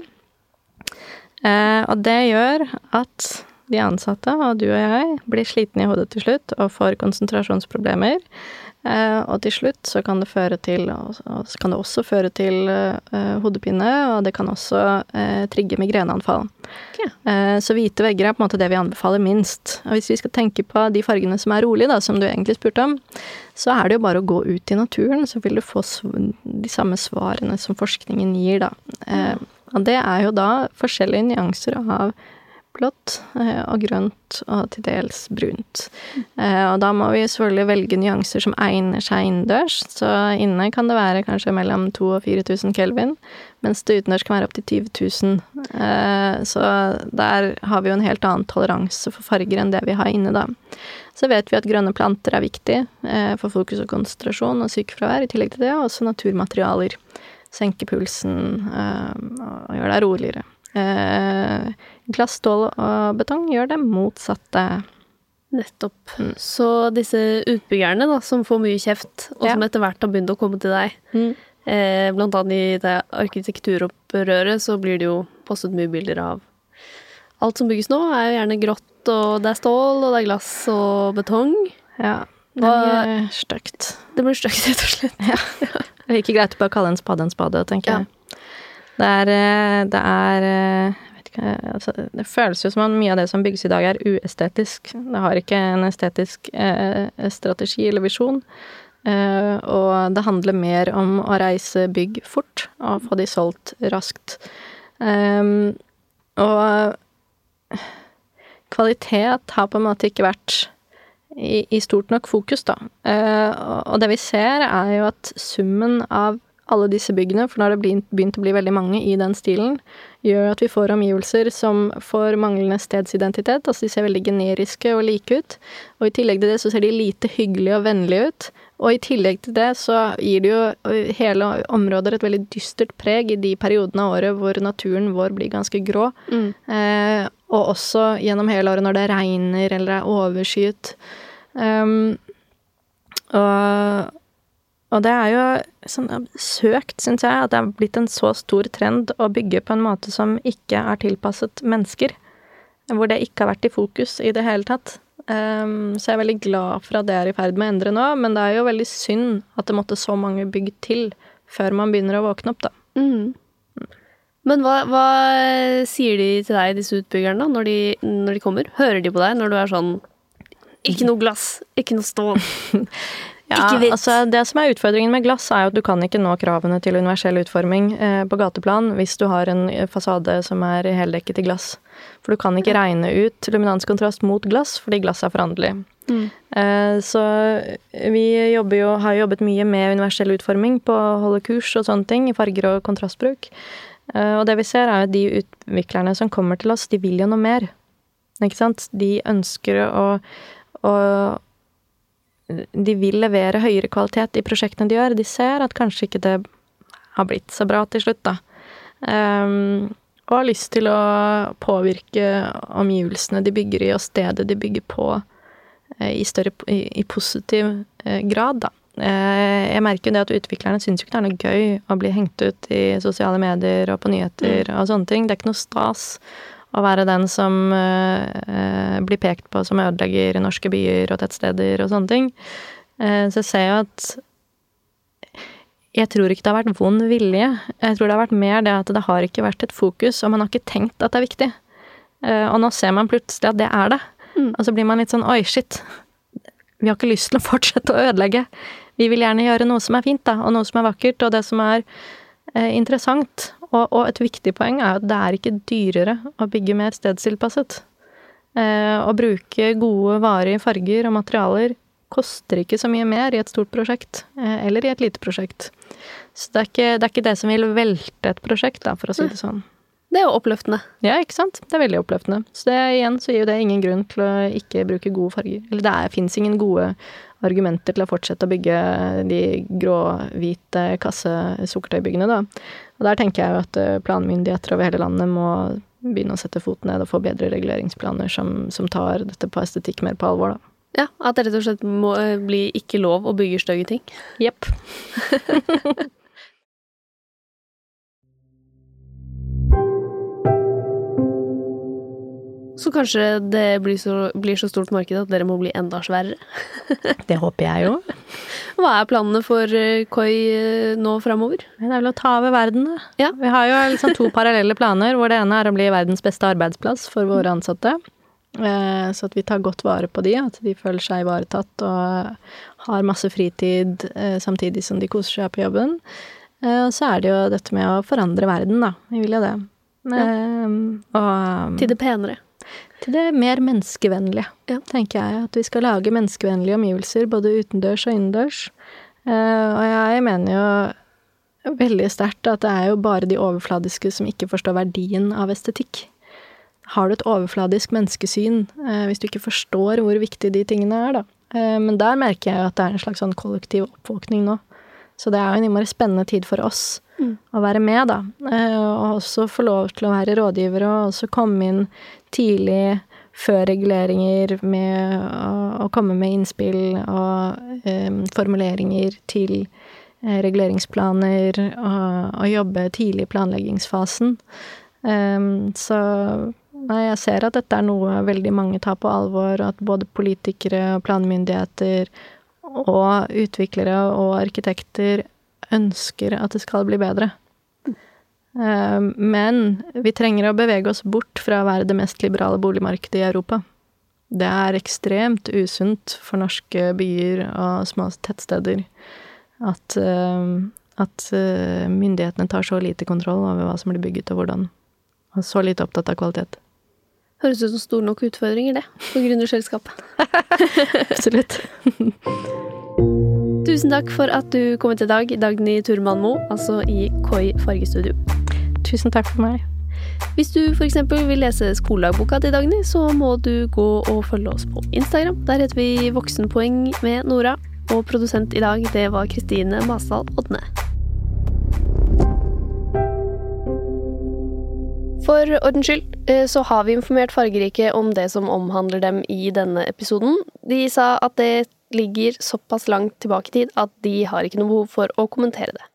S2: Eh, og det gjør at de ansatte, og du og jeg, blir slitne i hodet til slutt og får konsentrasjonsproblemer. Eh, og til slutt så kan det føre til kan det også føre til eh, hodepine, og det kan også eh, trigge migreneanfall. Eh, så hvite vegger er på en måte det vi anbefaler minst. Og hvis vi skal tenke på de fargene som er rolige, da, som du egentlig spurte om, så er det jo bare å gå ut i naturen, så vil du få de samme svarene som forskningen gir, da. Eh, og det er jo da forskjellige nyanser av blått eh, og grønt og til dels brunt. Eh, og da må vi selvfølgelig velge nyanser som egner seg innendørs. Så inne kan det være kanskje mellom 2000 og 4000 kelvin, mens det utendørs kan være opptil 20 000. Eh, så der har vi jo en helt annen toleranse for farger enn det vi har inne, da. Så vet vi at grønne planter er viktig eh, for fokus og konsentrasjon og sykefravær. I tillegg til det og også naturmaterialer. Senke pulsen eh, og gjøre deg roligere. Eh, glass, stål og betong gjør det motsatte.
S3: Nettopp.
S2: Mm.
S3: Så disse utbyggerne da, som får mye kjeft, og
S2: Ja.
S3: som etter hvert har begynt å komme til deg, eh, blant annet i det arkitekturopprøret, så blir det jo postet mye bilder av Alt som bygges nå, er jo gjerne grått, og det er stål, og det er glass og betong.
S2: Ja. Det blir stygt.
S3: Det blir stygt, rett og slett.
S2: Det er ikke greit å bare kalle en spade en spade, tenker jeg. Det er, eh, det er eh, ikke, altså, Det føles jo som om mye av det som bygges i dag, er uestetisk. Det har ikke en estetisk eh, strategi eller visjon. Eh, og det handler mer om å reise bygg fort og få de solgt raskt. Eh, og kvalitet har på en måte ikke vært i, i stort nok fokus, da. Eh, og, det vi ser, er jo at summen av alle disse byggene, for nå har det begynt, begynt å bli veldig mange i den stilen, gjør at vi får omgivelser som får manglende stedsidentitet. Altså de ser veldig generiske og like ut. Og i tillegg til det så ser de lite hyggelige og vennlige ut. Og i tillegg til det så gir det jo hele områder et veldig dystert preg i de periodene av året hvor naturen vår blir ganske grå. Mm. Eh, og også gjennom hele året når det regner eller er overskyet. Um, og, og, det er jo sånn søkt, syns jeg, at det er blitt en så stor trend å bygge på en måte som ikke er tilpasset mennesker. Hvor det ikke har vært i fokus i det hele tatt. Um, så jeg er veldig glad for at det er i ferd med å endre nå, men det er jo veldig synd at det måtte så mange bygg til før man begynner å våkne opp, da. Mm.
S3: Men hva, hva, sier de til deg, disse utbyggerne, da, når de, når de kommer? Hører de på deg når du er sånn ikke noe glass, ikke noe stål.
S2: Ja, altså Det som er utfordringen med glass, er jo at du kan ikke nå kravene til universell utforming eh, på gateplan hvis du har en fasade som er heldekket i glass. For du kan ikke regne ut luminanskontrast mot glass, fordi glass er foranderlig. Mm. Eh, så vi jo, har jobbet mye med universell utforming på å holde kurs og sånne ting, i farger og kontrastbruk. Eh, og det vi ser, er at de utviklerne som kommer til oss, de vil jo noe mer. Ikke sant? De ønsker å og de vil levere høyere kvalitet i prosjektene de gjør. De ser at kanskje ikke det har blitt så bra til slutt, da. Um, og har lyst til å påvirke omgivelsene de bygger i, og stedet de bygger på, eh, i, større, i, i positiv eh, grad, da. Eh, jeg merker jo det at utviklerne syns jo ikke det er noe gøy å bli hengt ut i sosiale medier og på nyheter mm. og sånne ting. Det er ikke noe stas å være den som uh, blir pekt på som ødelegger i norske byer og tettsteder og sånne ting. Uh, så jeg ser jo at jeg tror ikke det har vært vond vilje. Jeg tror det har vært mer det at det har ikke vært et fokus, og man har ikke tenkt at det er viktig. Uh, og nå ser man plutselig at det er det. Mm. Og så blir man litt sånn oi, shit. Vi har ikke lyst til å fortsette å ødelegge. Vi vil gjerne gjøre noe som er fint, da, og noe som er vakkert, og det som er interessant. Og, og, et viktig poeng er at det er ikke dyrere å bygge mer stedstilpasset. Eh, å bruke gode, varige farger og materialer koster ikke så mye mer i et stort prosjekt, eh, eller i et lite prosjekt. Så det er, ikke, det er, ikke, det som vil velte et prosjekt, da, for å si det sånn.
S3: Det er jo oppløftende.
S2: Ja, ikke sant. Det er veldig oppløftende. Så det, igjen så gir jo det ingen grunn til å ikke bruke gode farger. Eller det fins ingen gode argumenter til å fortsette å bygge de grå-hvite kassesukkertøybyggene, da. Og der tenker jeg jo at eh, planmyndigheter over hele landet må begynne å sette foten ned og få bedre reguleringsplaner som, som tar dette på estetikk mer på alvor, da.
S3: Ja, at det rett og slett må eh, bli ikke lov å bygge stygge ting.
S2: Jepp.
S3: Så kanskje det blir så, blir så, stort marked at dere må bli enda sværere?
S2: det håper jeg jo.
S3: Hva er planene for eh, Koi eh, nå framover?
S2: Det er vel å ta over verden, da. Ja. Vi har jo liksom to parallelle planer, hvor det ene er å bli verdens beste arbeidsplass for våre ansatte. Eh, så at vi tar godt vare på de, at de føler seg ivaretatt og har masse fritid samtidig som de koser seg på jobben. Og så er det jo dette med å forandre verden, da. Vi vil jo det. Ja.
S3: Og, Til det penere
S2: til det mer menneskevennlige, ja. tenker jeg. At vi skal lage menneskevennlige omgivelser både utendørs og innendørs. Uh, og jeg mener jo veldig sterkt at det er jo bare de overfladiske som ikke forstår verdien av estetikk. Har du et overfladisk menneskesyn uh, hvis du ikke forstår hvor viktig de tingene er, da? Uh, men der merker jeg jo at det er en slags sånn kollektiv oppvåkning nå. Så det er jo en innmari spennende tid for oss mm. å være med, da. Og også få lov til å være rådgiver, og også komme inn tidlig før reguleringer med å, komme med innspill og um, formuleringer til uh, reguleringsplaner og, og, jobbe tidlig i planleggingsfasen. Um, så nei, jeg ser at dette er noe veldig mange tar på alvor, og at både politikere og planmyndigheter og utviklere og arkitekter ønsker at det skal bli bedre. Eh, men vi trenger å bevege oss bort fra å være det mest liberale boligmarkedet i Europa. Det er ekstremt usunt for norske byer og små tettsteder at, eh, at eh, myndighetene tar så lite kontroll over hva som blir bygget og hvordan. Og så lite opptatt av kvalitet.
S3: Høres ut som store nok utfordringer, det, for gründerselskapet.
S2: Absolutt.
S3: Tusen takk for at du kom hit i dag, Dagny Turman Mo, altså i Koi fargestudio.
S2: Tusen takk for meg.
S3: Hvis du f.eks. vil lese skoledagboka til Dagny, så må du gå og følge oss på Instagram. Der heter vi Voksenpoeng med Nora. Og produsent i dag, det var Kristine Masdal Odne. For ordens skyld eh, så har vi informert Fargerike om det som omhandler dem i denne episoden. De sa at det ligger såpass langt tilbake i tid at de har ikke noe behov for å kommentere det.